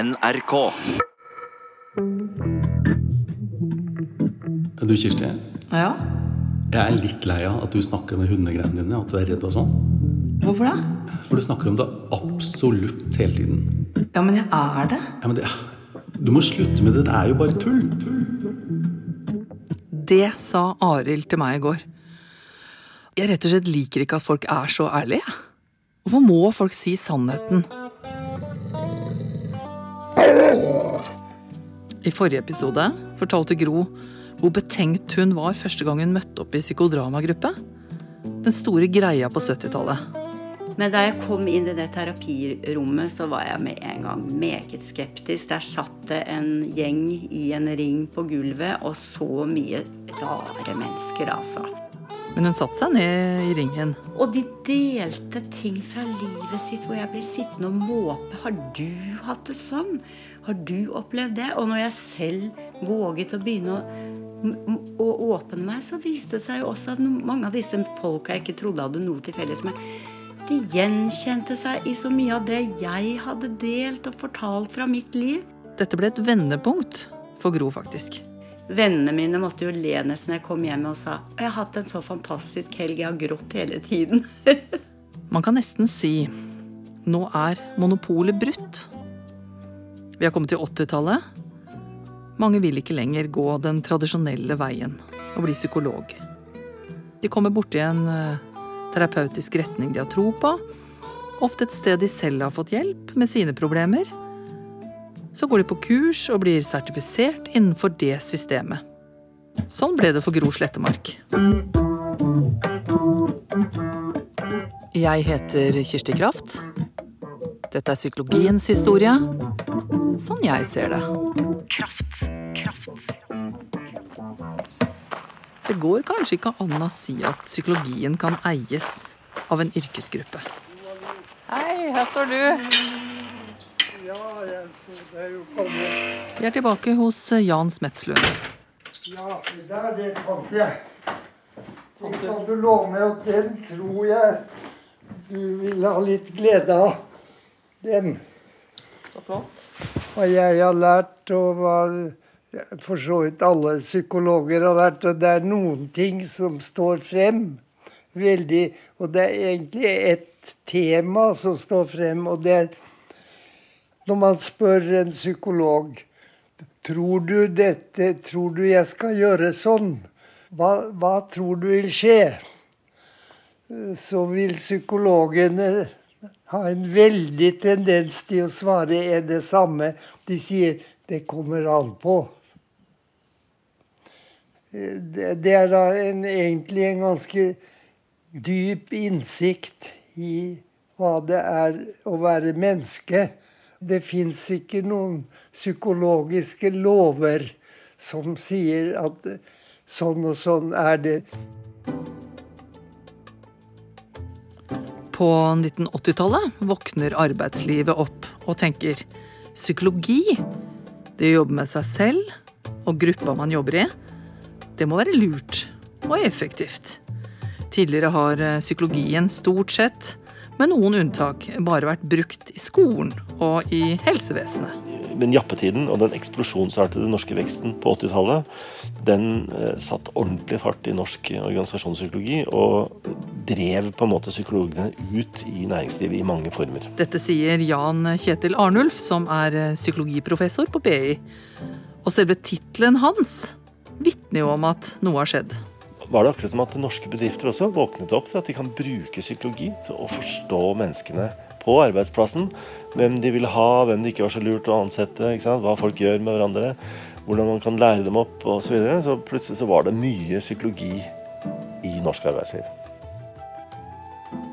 NRK. Du, Kirsti. Ja, Jeg er litt lei av at du snakker med hundegreiene dine, at du er redd og sånn. hvorfor det? For du snakker om det absolutt hele tiden. Ja, men jeg er det. Ja, men det, du må slutte med det. Det er jo bare tull. Det sa Arild til meg i går. Jeg rett og slett liker ikke at folk er så ærlige. Hvorfor må folk si sannheten? I forrige episode fortalte Gro hvor betenkt hun var første gang hun møtte opp i psykodramagruppe. Den store greia på 70-tallet. Men da jeg kom inn i det terapirommet, så var jeg med en gang meget skeptisk. Der satt det en gjeng i en ring på gulvet, og så mye rare mennesker, altså. Men hun satte seg ned i ringen. Og de delte ting fra livet sitt hvor jeg ble sittende og måpe. Har du hatt det sånn? Har du opplevd det? Og når jeg selv våget å begynne å, å åpne meg, så viste det seg jo også at mange av disse folka jeg ikke trodde hadde noe til felles med, de gjenkjente seg i så mye av det jeg hadde delt og fortalt fra mitt liv. Dette ble et vendepunkt for Gro, faktisk. Vennene mine måtte jo le nesten jeg kom hjem og sa jeg har hatt en så fantastisk helg, jeg har grått hele tiden. Man kan nesten si nå er monopolet brutt. Vi har kommet til 80-tallet. Mange vil ikke lenger gå den tradisjonelle veien og bli psykolog. De kommer borti en eh, terapeutisk retning de har tro på, ofte et sted de selv har fått hjelp med sine problemer. Så går de på kurs og blir sertifisert innenfor det systemet. Sånn ble det for Gro Slettemark. Jeg heter Kirsti Kraft. Dette er psykologiens historie. Sånn jeg ser det. Kraft, kraft. Det går kanskje ikke an å si at psykologien kan eies av en yrkesgruppe. Hei, her står du. Ja, jeg så det er jo kommet. Vi er tilbake hos Jan Smetslund. Ja, det der, det fant jeg. Den kan du låne, og den tror jeg du vil ha litt glede av. Den. Så flott. Hva jeg har lært, og hva for så vidt alle psykologer har lært, og det er noen ting som står frem veldig Og det er egentlig ett tema som står frem, og det er når man spør en psykolog Tror du dette Tror du jeg skal gjøre sånn? Hva, hva tror du vil skje? Så vil psykologene ha en veldig tendens til å svare er det samme. De sier 'det kommer an på'. Det, er da en, egentlig en ganske dyp innsikt i hva det er å være menneske. Det fins ikke noen psykologiske lover som sier at sånn og sånn er det. På 1980-tallet våkner arbeidslivet opp og tenker psykologi, det å jobbe med seg selv og gruppa man jobber i, det må være lurt og effektivt. Tidligere har psykologien stort sett, med noen unntak, bare vært brukt i skolen og i helsevesenet. Men jappetiden og den eksplosjonsartede norske veksten på 80-tallet, den eh, satt ordentlig fart i norsk organisasjonspsykologi og drev på en måte psykologene ut i næringslivet i mange former. Dette sier Jan Kjetil Arnulf, som er eh, psykologiprofessor på BI. Og selve tittelen hans vitner jo om at noe har skjedd. Var det akkurat som at norske bedrifter også våknet opp til at de kan bruke psykologi til å forstå menneskene på arbeidsplassen. Hvem de vil ha, hvem det ikke var så lurt å ansette, hva folk gjør med hverandre. Hvordan man kan lære dem opp osv. Så, videre. så plutselig så var det mye psykologi i norsk arbeidsliv.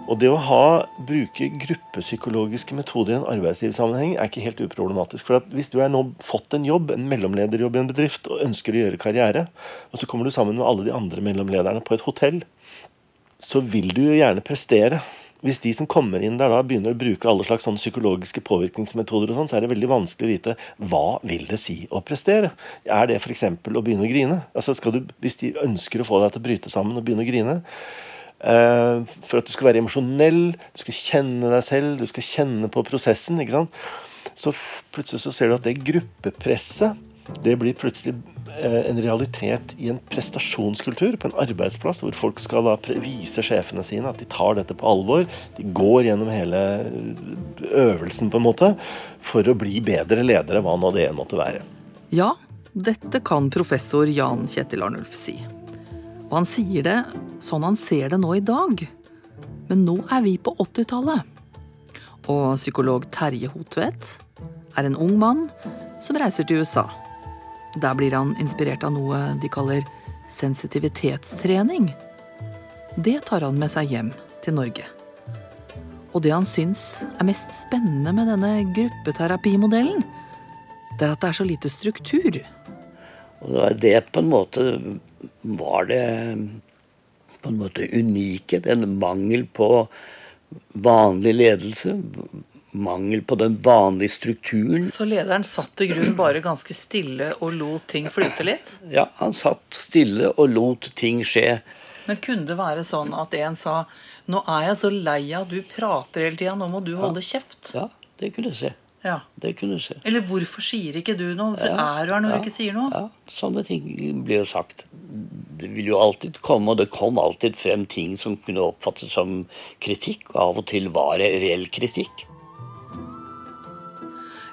Og det å ha, bruke gruppepsykologiske metoder i en arbeidslivssammenheng er ikke helt uproblematisk. For Hvis du har nå fått en jobb, en mellomlederjobb i en bedrift og ønsker å gjøre karriere, og så kommer du sammen med alle de andre mellomlederne på et hotell, så vil du jo gjerne prestere. Hvis de som kommer inn der da begynner å bruke alle slags psykologiske påvirkningsmetoder, og sånn, så er det veldig vanskelig å vite hva vil det si å prestere. Er det f.eks. å begynne å grine? Altså du, Hvis de ønsker å få deg til å bryte sammen og begynne å grine, for at du skal være emosjonell, du skal kjenne deg selv, du skal kjenne på prosessen, ikke sant? så plutselig så ser du at det gruppepresset det blir plutselig eh, en realitet i en prestasjonskultur på en arbeidsplass, hvor folk skal da vise sjefene sine at de tar dette på alvor. De går gjennom hele øvelsen på en måte for å bli bedre ledere, hva nå det måtte være. Ja, dette kan professor Jan Kjetil Arnulf si. Og han sier det sånn han ser det nå i dag. Men nå er vi på 80-tallet. Og psykolog Terje Hotvedt er en ung mann som reiser til USA. Der blir han inspirert av noe de kaller sensitivitetstrening. Det tar han med seg hjem til Norge. Og det han syns er mest spennende med denne gruppeterapimodellen, det er at det er så lite struktur. Og det på en måte var det på en måte unike. Den mangel på vanlig ledelse. Mangel på den vanlige strukturen. Så lederen satt i grunnen bare ganske stille og lot ting flyte litt? Ja, han satt stille og lot ting skje. Men kunne det være sånn at en sa nå er jeg så lei av at du prater hele tida, nå må du holde kjeft? Ja, det kunne jeg se. Ja. Det kunne du se. Eller hvorfor sier ikke du noe? For ja. er du her når ja. du ikke sier noe? Ja, Sånne ting blir jo sagt. Det vil jo alltid komme, og det kom alltid frem ting som kunne oppfattes som kritikk, og av og til var det reell kritikk.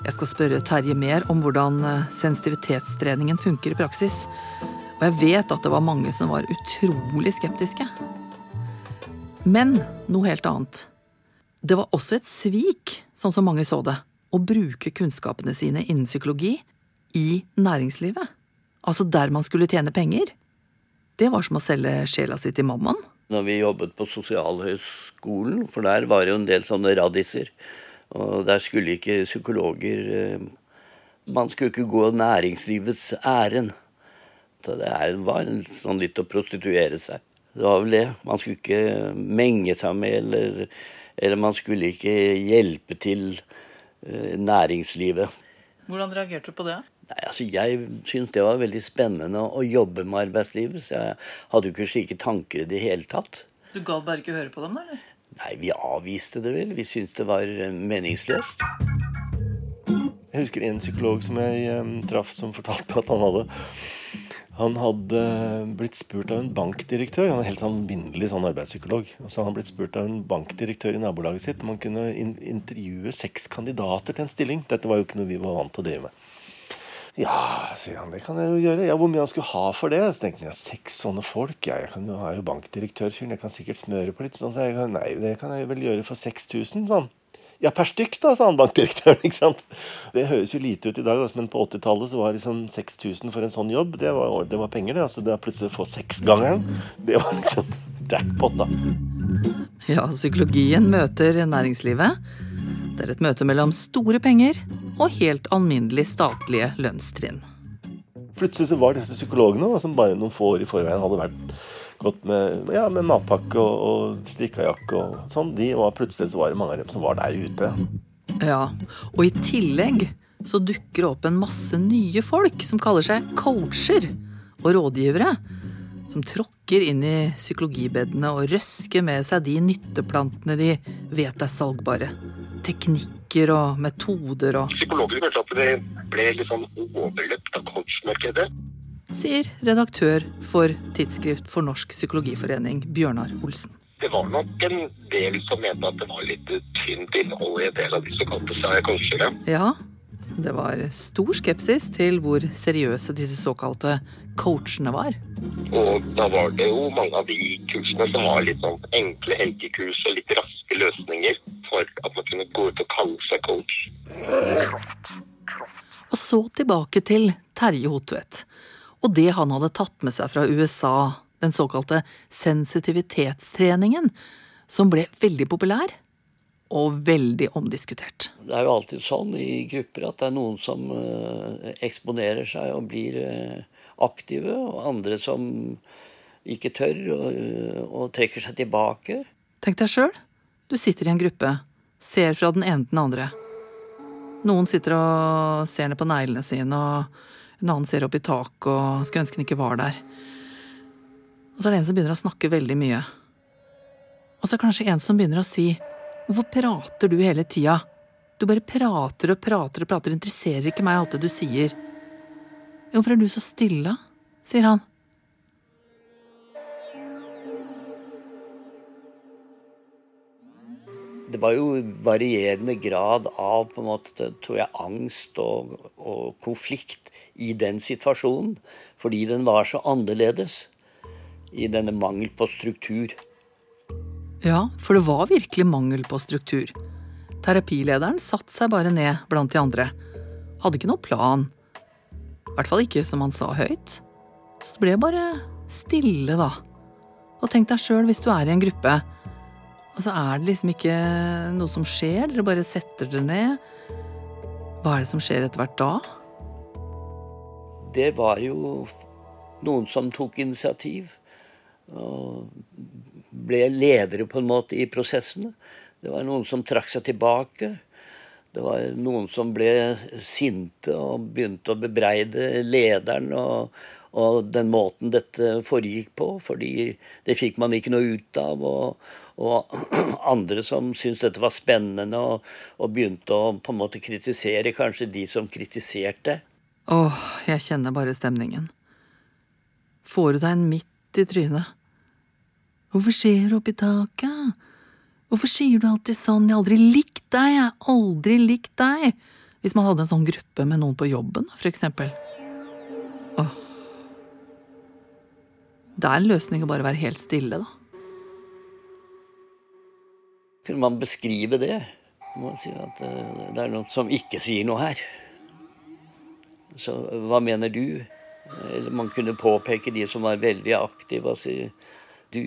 Jeg skal spørre Terje mer om hvordan eh, sensitivitetstreningen funker i praksis. Og jeg vet at det var mange som var utrolig skeptiske. Men noe helt annet. Det var også et svik, sånn som mange så det å bruke kunnskapene sine innen psykologi i næringslivet. Altså der man skulle tjene penger. Det var som å selge sjela si til mammaen. Når vi jobbet på Sosialhøgskolen, for der var det jo en del sånne radiser, og der skulle ikke psykologer eh, Man skulle ikke gå næringslivets ærend. Så det var sånn litt å prostituere seg. Det var vel det. Man skulle ikke menge seg med, eller, eller man skulle ikke hjelpe til næringslivet. Hvordan reagerte du på det? Nei, altså Jeg syntes det var veldig spennende å jobbe med arbeidslivet. Så jeg hadde jo ikke slike tanker i det hele tatt. Du gadd bare ikke høre på dem, da? eller? Nei, vi avviste det vel. Vi syntes det var eh, meningsløst. Jeg husker en psykolog som jeg um, traff, som fortalte at han hadde han hadde blitt spurt av en bankdirektør, han er helt alminnelig sånn arbeidspsykolog. Og så hadde han blitt spurt av en bankdirektør i nabolaget sitt om han kunne in intervjue seks kandidater til en stilling. Dette var jo ikke noe vi var vant til å drive med. Ja, sier han, det kan jeg jo gjøre. Ja, Hvor mye han skulle ha for det? Så tenkte jeg, ja, seks sånne folk? Ja, jeg kan jo ha jo bankdirektørfyren, jeg kan sikkert smøre på litt sånn. Så jeg, nei, det kan jeg vel gjøre for 6000, sånn. Ja, per stykk, da, sa han bankdirektøren. ikke sant? Det høres jo lite ut i dag, men på 80-tallet så var liksom 6000 for en sånn jobb, det var, det var penger, det. altså det å plutselig få seksgangeren, det var liksom jackpot, da. Ja, psykologien møter næringslivet. Det er et møte mellom store penger og helt alminnelig statlige lønnstrinn. Plutselig så var disse psykologene, som bare noen få år i forveien hadde vært gått med, ja, med matpakke og, og strikkajakke og sånn, de var plutselig så var det mange av dem som var der ute. Ja, og i tillegg så dukker det opp en masse nye folk som kaller seg coacher og rådgivere. Som tråkker inn i psykologibedene og røsker med seg de nytteplantene de vet er salgbare. Teknikker og metoder og Psykologer følte at det ble litt sånn overløpt av coachmarkedet sier redaktør for Tidsskrift for Norsk Psykologiforening, Bjørnar Olsen. Det var nok en del som mente at det var litt tynt innhold i en del av de som kalte seg coachere. Ja, det var stor skepsis til hvor seriøse disse såkalte coachene var. Og da var det jo mange av de kursene som var litt sånn enkle helgekurs og litt raske løsninger for at man kunne gå ut og kalle seg coach. Og så tilbake til Terje Hotvedt og det han hadde tatt med seg fra USA, den såkalte sensitivitetstreningen, som ble veldig populær og veldig omdiskutert. Det er jo alltid sånn i grupper at det er noen som uh, eksponerer seg og blir uh, aktive, og andre som ikke tør og, uh, og trekker seg tilbake. Tenk deg sjøl. Du sitter i en gruppe, ser fra den ene til den andre. Noen sitter og ser ned på neglene sine og en annen ser opp i taket og skulle ønske han ikke var der. Og så er det en som begynner å snakke veldig mye. Og så er det kanskje en som begynner å si Hvorfor prater du hele tida? Du bare prater og prater og prater, interesserer ikke meg alt det du sier. Hvorfor er du så stille, sier han. Det var jo varierende grad av på en måte, tror jeg, angst og, og konflikt i den situasjonen. Fordi den var så annerledes i denne mangel på struktur. Ja, for det var virkelig mangel på struktur. Terapilederen satte seg bare ned blant de andre. Hadde ikke noe plan. I hvert fall ikke som han sa høyt. Så det ble bare stille, da. Og tenk deg sjøl hvis du er i en gruppe og så er det liksom ikke noe som skjer, dere bare setter dere ned. Hva er det som skjer etter hvert da? Det var jo noen som tok initiativ. Og ble ledere på en måte i prosessene. Det var noen som trakk seg tilbake. Det var noen som ble sinte og begynte å bebreide lederen og, og den måten dette foregikk på, fordi det fikk man ikke noe ut av. Og, og andre som syntes dette var spennende, og, og, begynte å på en måte kritisere kanskje de som kritiserte. Åh, jeg kjenner bare stemningen. Får du deg en midt i trynet? Hvorfor skjer du opp i taket? Hvorfor sier du alltid sånn, jeg har aldri likt deg, jeg har aldri likt deg? Hvis man hadde en sånn gruppe med noen på jobben, for eksempel. Åh. Det er en løsning å bare være helt stille, da kunne man beskrive det. Man si at eh, det er noen som ikke sier noe her. Så hva mener du? Eller man kunne påpeke de som var veldig aktive og si du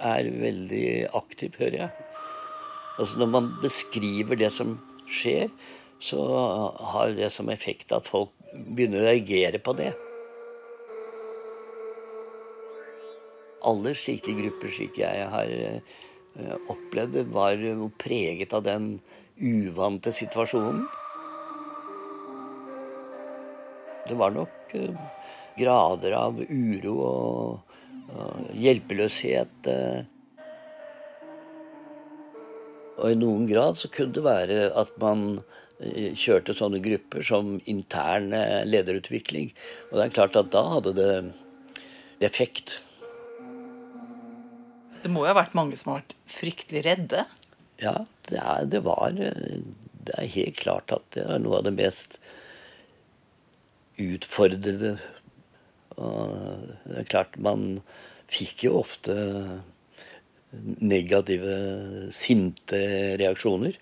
er veldig aktiv, hører jeg. Altså Når man beskriver det som skjer, så har det som effekt at folk begynner å reagere på det. Alle slike grupper, slik jeg har Eh, opplevde, var preget av den uvante situasjonen. Det var nok eh, grader av uro og hjelpeløshet. Eh. Og i noen grad så kunne det være at man kjørte sånne grupper som intern lederutvikling. Og det er klart at da hadde det effekt. Det må jo ha vært mange som har vært fryktelig redde? Ja, det, er, det var Det er helt klart at det er noe av det mest utfordrende. Og det er klart, man fikk jo ofte negative, sinte reaksjoner.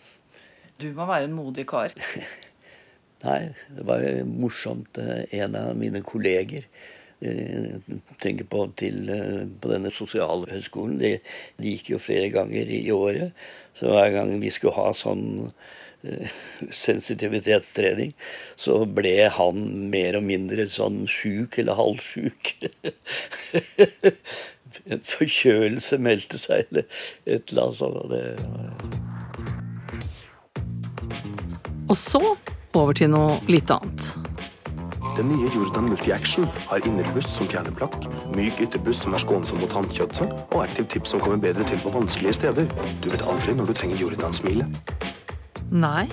Du må være en modig kar. Nei, det var morsomt. En av mine kolleger Eh, tenker på, til, eh, på denne sosialhøgskolen. De, de, gikk jo flere ganger i året. Så hver gang vi skulle ha sånn uh, sensitivitetstrening, så ble han mer og mindre sånn sjuk eller halvsjuk. en forkjølelse meldte seg, eller et eller annet sånt. Det, og så over til noe litt annet. Den nye Jordan Multi-Action har innerbuss som fjerner plakk, myk ytterbuss som er skånsom mot tannkjøttet, og Active Tips som kommer bedre til på vanskelige steder. Du vet aldri når du trenger Jordan-smilet. Nei,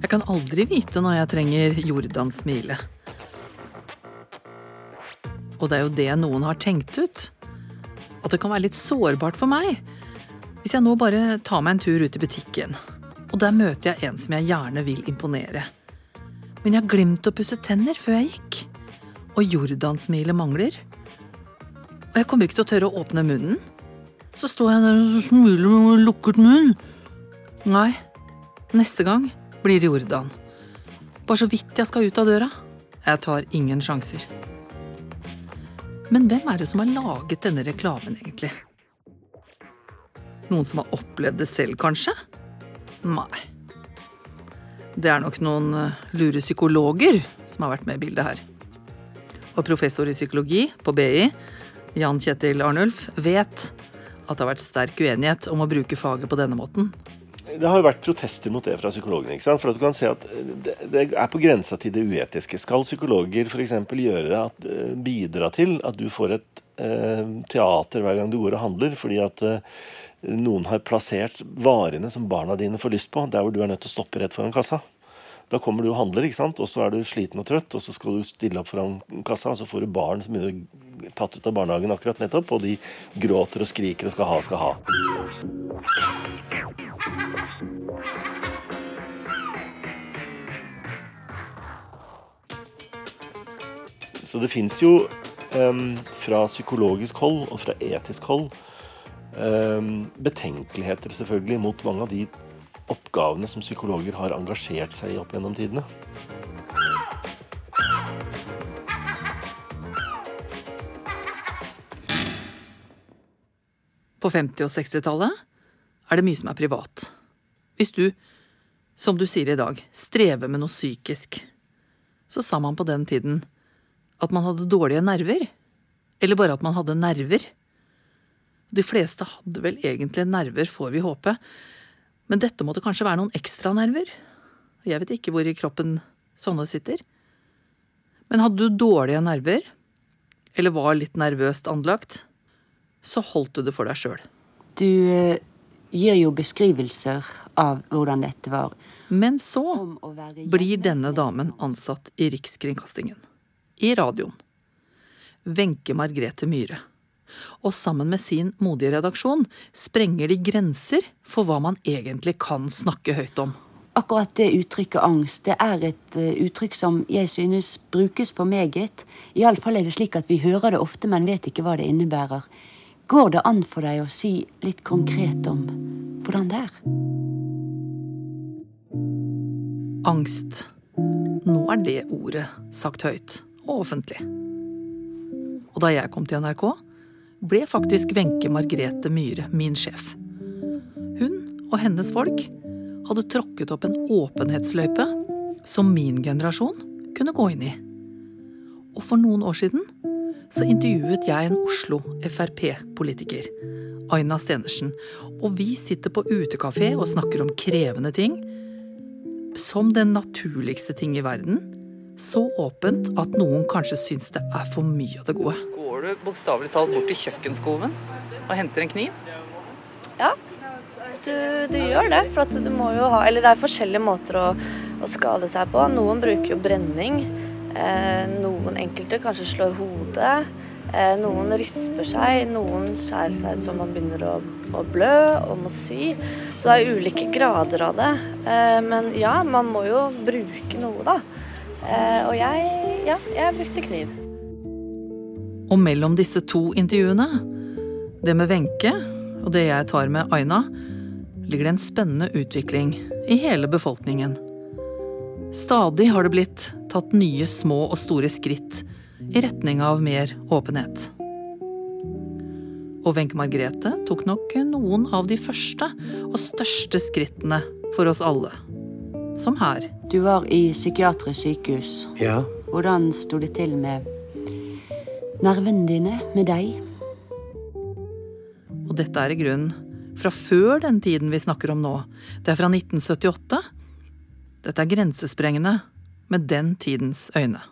jeg kan aldri vite når jeg trenger Jordan-smilet. Og det er jo det noen har tenkt ut. At det kan være litt sårbart for meg. Hvis jeg nå bare tar meg en tur ut i butikken, og der møter jeg en som jeg gjerne vil imponere men jeg har glemt å pusse tenner før jeg gikk. Og Jordan-smilet mangler. Og jeg kommer ikke til å tørre å åpne munnen. Så står jeg der og smiler med lukket munn. Nei, neste gang blir det Jordan. Bare så vidt jeg skal ut av døra. Jeg tar ingen sjanser. Men hvem er det som har laget denne reklamen, egentlig? Noen som har opplevd det selv, kanskje? Nei. Det er nok noen eh, lure psykologer som har vært med i bildet her. Og professor i psykologi på BI, Jan Kjetil Arnulf, vet at det har vært sterk uenighet om å bruke faget på denne måten. det har jo vært protester mot det fra psykologene. ikke sant? For at du kan se at det, det er på grensa til det uetiske. Skal psykologer f.eks. gjøre at, eh, bidra til at du får et eh, teater hver gang du går og handler, fordi at eh, noen har plassert varene som barna dine får lyst på, der hvor du er nødt til å stoppe rett foran kassa? Da kommer du og handler, ikke sant? og så er du sliten og trøtt, og så skal du stille opp foran kassa, og så får du barn som er tatt ut av barnehagen akkurat nettopp, og de gråter og skriker og skal ha, skal ha. Så det fins jo um, fra psykologisk hold og fra etisk hold betenkeligheter selvfølgelig mot mange av de oppgavene som psykologer har engasjert seg i opp gjennom tidene. På 50- og 60-tallet er det mye som er privat. Hvis du, som du sier i dag, strever med noe psykisk, så sa man på den tiden at man hadde dårlige nerver. Eller bare at man hadde nerver. De fleste hadde vel egentlig nerver, får vi håpe, men dette måtte kanskje være noen ekstra nerver? Jeg vet ikke hvor i kroppen sånne sitter. Men hadde du dårlige nerver, eller var litt nervøst anlagt, så holdt du det for deg sjøl. Du eh, gir jo beskrivelser av hvordan dette var. Men så blir denne damen ansatt i Rikskringkastingen. I radioen. Wenche Margrethe Myhre og sammen med sin modige redaksjon sprenger de grenser for hva man egentlig kan snakke høyt om. Akkurat det uttrykket angst det er et uh, uttrykk som jeg synes brukes for meget. Iallfall er det slik at vi hører det ofte, men vet ikke hva det innebærer. Går det an for deg å si litt konkret om hvordan det er? Angst. Nå er det ordet sagt høyt og offentlig. Og da jeg kom til NRK, ble faktisk Wenche Margrethe Myhre min sjef. Hun og hennes folk hadde tråkket opp en åpenhetsløype som min generasjon kunne gå inn i. Og for noen år siden så intervjuet jeg en Oslo Frp-politiker, Aina Stenersen, og vi sitter på utekafé og snakker om krevende ting. Som den naturligste ting i verden. Så åpent at noen kanskje syns det er for mye av det gode du bokstavelig talt bort til kjøkkenskoven og henter en kniv? Ja, du, du gjør det. For du må jo ha Eller det er forskjellige måter å, å skade seg på. Noen bruker jo brenning. Eh, noen enkelte kanskje slår hodet. Eh, noen risper seg. Noen skjærer seg så man begynner å, å, blø og må sy. Så det er ulike grader av det. Eh, men ja, man må jo bruke noe, da. Eh, og jeg, ja, jeg brukte kniv. Og mellom disse to intervjuene, det med Wenche og det jeg tar med Aina, ligger det en spennende utvikling i hele befolkningen. Stadig har det blitt tatt nye små og store skritt i retning av mer åpenhet. Og Wenche Margrethe tok nok noen av de første og største skrittene for oss alle. Som her. Du var i psykiatrisk sykehus. Ja. Hvordan sto det til med nervene dine med deg. Og dette er i grunnen fra før den tiden vi snakker om nå. Det er fra 1978. Dette er grensesprengende med den tidens øyne.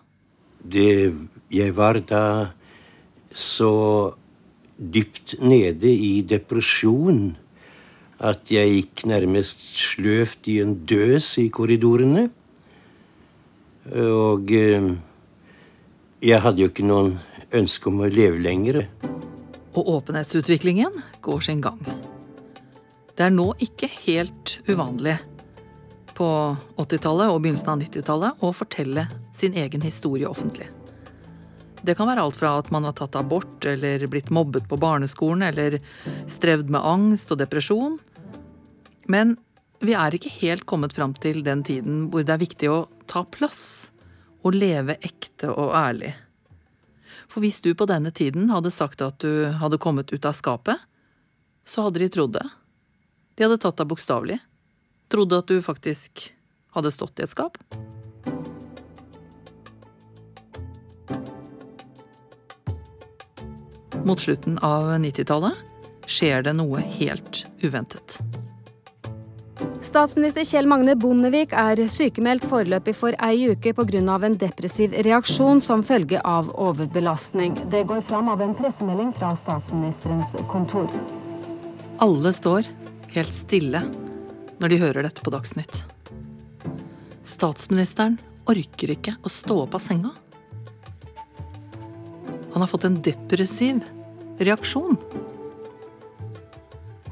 Det, jeg var da så dypt nede i depresjon at jeg gikk nærmest sløvt i en døs i korridorene. Og eh, jeg hadde jo ikke noen ønske om å leve lenger. Og åpenhetsutviklingen går sin gang. Det er nå ikke helt uvanlig på 80-tallet og begynnelsen av 90-tallet å fortelle sin egen historie offentlig. Det kan være alt fra at man har tatt abort eller blitt mobbet på barneskolen eller strevd med angst og depresjon. Men vi er ikke helt kommet fram til den tiden hvor det er viktig å ta plass og leve ekte og ærlig. For hvis du på denne tiden hadde sagt at du hadde kommet ut av skapet, så hadde de trodd det. De hadde tatt deg bokstavelig. Trodde at du faktisk hadde stått i et skap. Mot slutten av 90-tallet skjer det noe helt uventet. Statsminister Kjell Magne Bondevik er sykemeldt foreløpig for ei uke pga. en depressiv reaksjon som følge av overbelastning. Det går fram av en pressemelding fra statsministerens kontor. Alle står helt stille når de hører dette på Dagsnytt. Statsministeren orker ikke å stå opp av senga. Han har fått en depressiv reaksjon.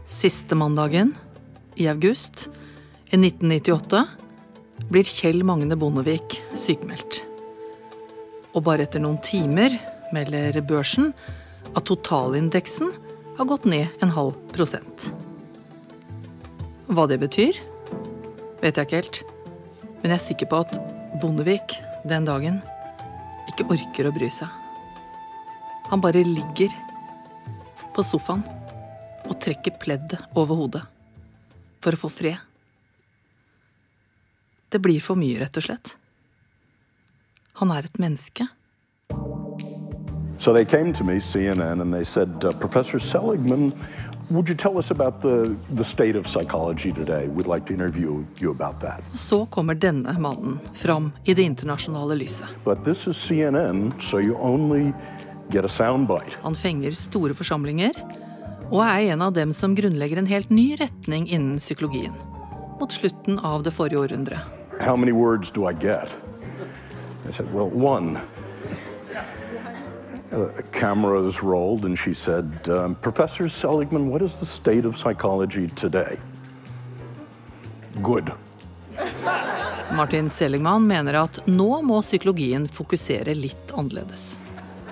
Siste mandagen i august i 1998 blir Kjell Magne Bondevik sykemeldt. Og bare etter noen timer melder børsen at totalindeksen har gått ned en halv prosent. Hva det betyr, vet jeg ikke helt, men jeg er sikker på at Bondevik den dagen ikke orker å bry seg. Han bare ligger på sofaen og trekker pleddet over hodet for å få fred. Det blir for mye, rett og slett. Han er et menneske. So they came to me, CNN, and they said, uh, Professor Seligman, would you tell us about the, the state of psychology today? We'd like to interview you about that. Så kommer denne mannen fram i det internasjonale lyset. But this is CNN, so you only get a soundbite. Han fenger store forsamlinger og er en av dem som grunnlegger en helt ny retning innen psykologien. Mot slutten av det forrige århundret. How many words do I get? I said, Well, one. Uh, cameras rolled, and she said, um, Professor Seligman, what is the state of psychology today? Good. Martin Seligman mener at nå må psykologien fokusere litt annerledes.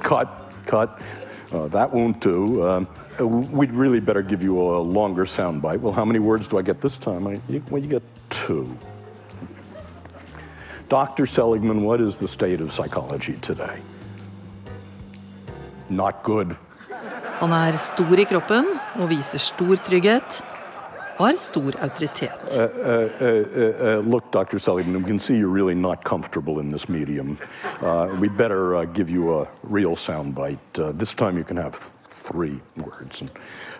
Cut, cut. Uh, that won't do. Uh, we'd really better give you a longer soundbite. Well, how many words do I get this time? I, you, well, you get two. Dr. Seligman, what is the state of psychology today? Not good. Han er stor i kroppen og viser stor trygghet. Og har stor autoritet. Uh, uh, uh, uh, look, Dr. Seligman, we can see you're really not comfortable in this medium. Uh, we'd better uh, give you a real soundbite. Uh, this time you can have three words. And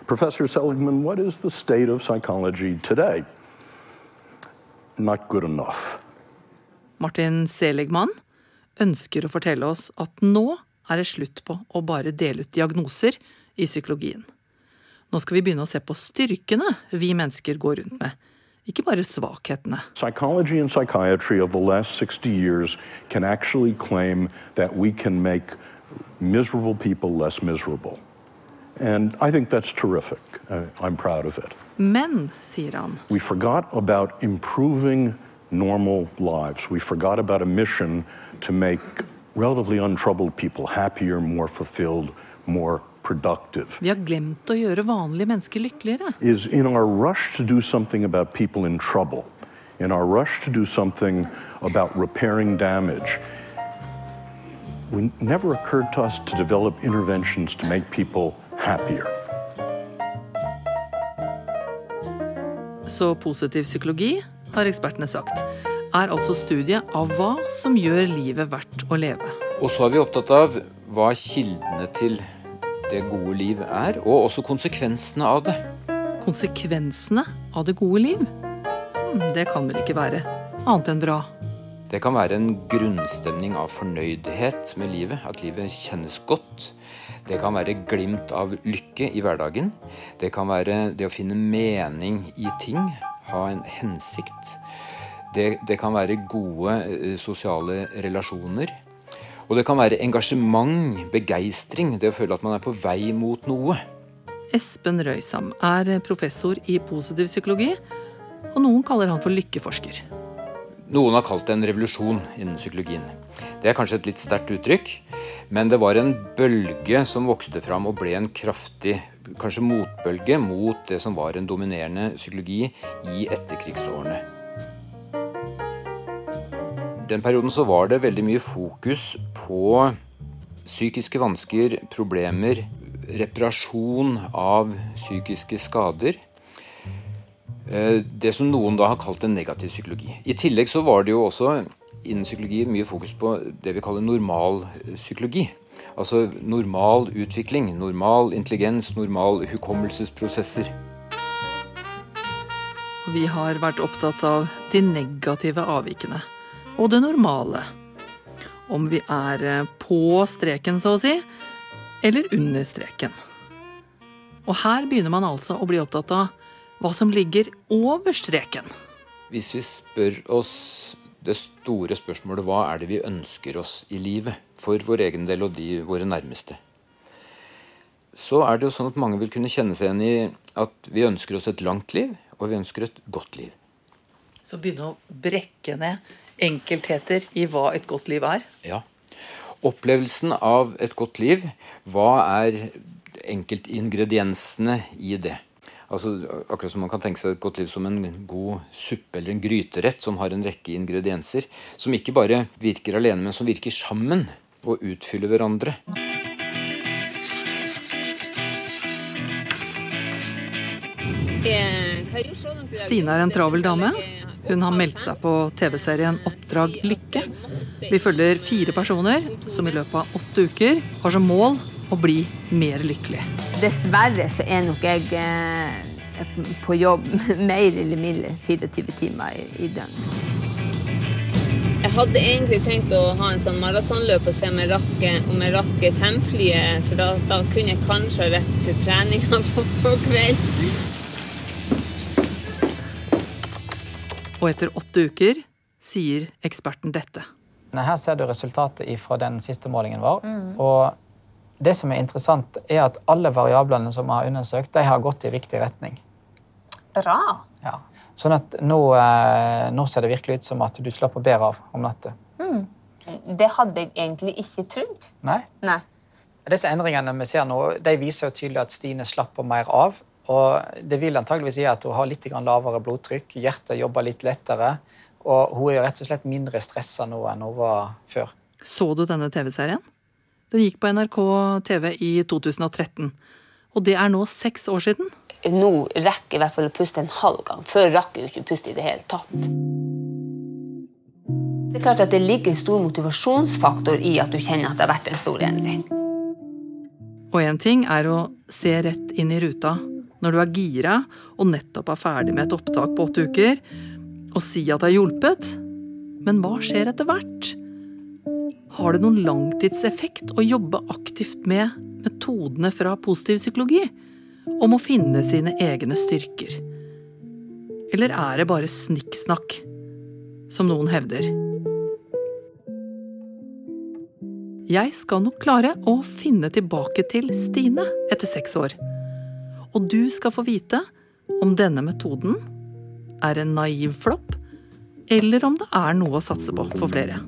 Professor Seligman, what is the state of psychology today? Not good enough. Martin Seligman ønsker å fortelle oss at nå er det slutt på å bare dele ut diagnoser i psykologien. Nå skal vi begynne å se på styrkene vi mennesker går rundt med, ikke bare svakhetene. Psychology and psychiatry of the last 60 years can actually claim that we can make miserable people less miserable. And I think that's terrific. Uh, I'm proud of it. Men, sier han, We forgot about improving normal lives. We forgot about a mission to make relatively untroubled people happier, more fulfilled, more productive. vi har glemt å gjøre vanlige mennesker lykkeligere. Is in our rush to do something about people in trouble, in our rush to do something about repairing damage, it never occurred to us to develop interventions to make people happier. Så positiv psykologi, har ekspertene sagt, er altså studiet av hva som gjør livet verdt å leve. Og så er vi opptatt av hva kildene til det gode liv er, og også konsekvensene av det. Konsekvensene av det gode liv? Hmm, Det kan vel ikke være annet enn bra. Det kan være en grunnstemning av fornøydhet med livet, at livet kjennes godt. Det kan være glimt av lykke i hverdagen. Det kan være det å finne mening i ting, ha en hensikt. Det, det kan være gode eh, sosiale relasjoner. Og det kan være engasjement, begeistring, det å føle at man er på vei mot noe. Espen Røysam er professor i positiv psykologi, og noen kaller han for lykkeforsker. Noen har kalt det en revolusjon innen psykologien. Det er kanskje et litt sterkt uttrykk, men det var en bølge som vokste fram og ble en kraftig kanskje motbølge mot det som var en dominerende psykologi i etterkrigsårene. Den perioden så var det veldig mye fokus på psykiske vansker, problemer, reparasjon av psykiske skader. Eh, Det som noen da har kalt en negativ psykologi. I tillegg så var det jo også innen psykologi mye fokus på det vi kaller normal psykologi. Altså normal utvikling, normal intelligens, normal hukommelsesprosesser. Vi har vært opptatt av de negative avvikene og det normale. Om vi er eh, på streken, så å si, eller under streken. Og her begynner man altså å bli opptatt av hva som ligger over streken. Hvis vi spør oss det store spørsmålet hva er det vi ønsker oss i livet, for vår egen del og de våre nærmeste, så er det jo sånn at mange vil kunne kjenne seg igjen i at vi ønsker oss et langt liv, og vi ønsker et godt liv. Så begynne å brekke ned enkeltheter i hva et godt liv er? Ja. Opplevelsen av et godt liv, hva er enkeltingrediensene i det? Altså, akkurat som Man kan tenke seg et godt liv som en god suppe eller en gryterett som har en rekke ingredienser, som ikke bare virker alene, men som virker sammen og utfyller hverandre. Stine er en travel dame. Hun har meldt seg på TV-serien Oppdrag lykke. Vi følger fire personer som i løpet av åtte uker har som mål å bli mer lykkelig. Dessverre så er nok jeg eh, på jobb mer eller mindre 24 timer i, i døgnet. Jeg hadde egentlig tenkt å ha en sånn maratonløp og se om jeg rakk, om jeg rakk femflyet, for da, da, kunne jeg kanskje ha rett til treninga på, på kvelden. Og etter åtte uker sier eksperten dette. Her ser du resultatet fra den siste målingen vår. Mm. Og det som er interessant, er at alle variablene som vi har undersøkt, de har gått i riktig retning. Bra. Ja. Sånn at nå, eh, nå, ser det virkelig ut som at du slapper bedre av om natta. Mm. Det hadde jeg egentlig ikke trodd. Nei. Nei. Disse endringene vi ser nå, de viser jo tydelig at Stine slapper mer av. Og det vil antageligvis si at hun har litt lavere blodtrykk, hjertet jobber litt lettere. Og hun er rett og slett mindre stressa nå enn hun var før. Så du denne TV-serien? Den gikk på NRK TV i 2013. Og det er nå seks år siden. Nå rekker jeg i hvert fall å puste en halv gang. Før rakk jeg jo ikke å puste i det hele tatt. Det er klart at det ligger en stor motivasjonsfaktor i at du kjenner at det har vært en stor endring. Og én ting er å se rett inn i ruta når du er gira og nettopp er ferdig med et opptak på åtte uker, og si at det har hjulpet. Men hva skjer etter hvert? Har det noen langtidseffekt å jobbe aktivt med metodene fra positiv psykologi? Om å finne sine egne styrker? Eller er det bare snikksnakk, som noen hevder? Jeg skal nok klare å finne tilbake til Stine etter seks år og du skal få vite om denne metoden er en naiv flopp, eller om det er noe å satse på for flere.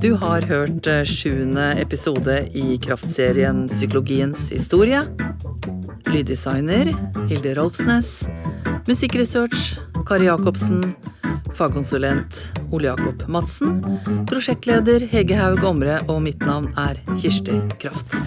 Du har hørt eh, sjuende episode i kraftserien Psykologiens historie. Lyddesigner Hilde Rolfsnes. Musikkresearch Kari Jacobsen. Fagkonsulent Ole Jakob Madsen. Prosjektleder Hege Haug Omre, og mitt navn er Kirsti Kraft.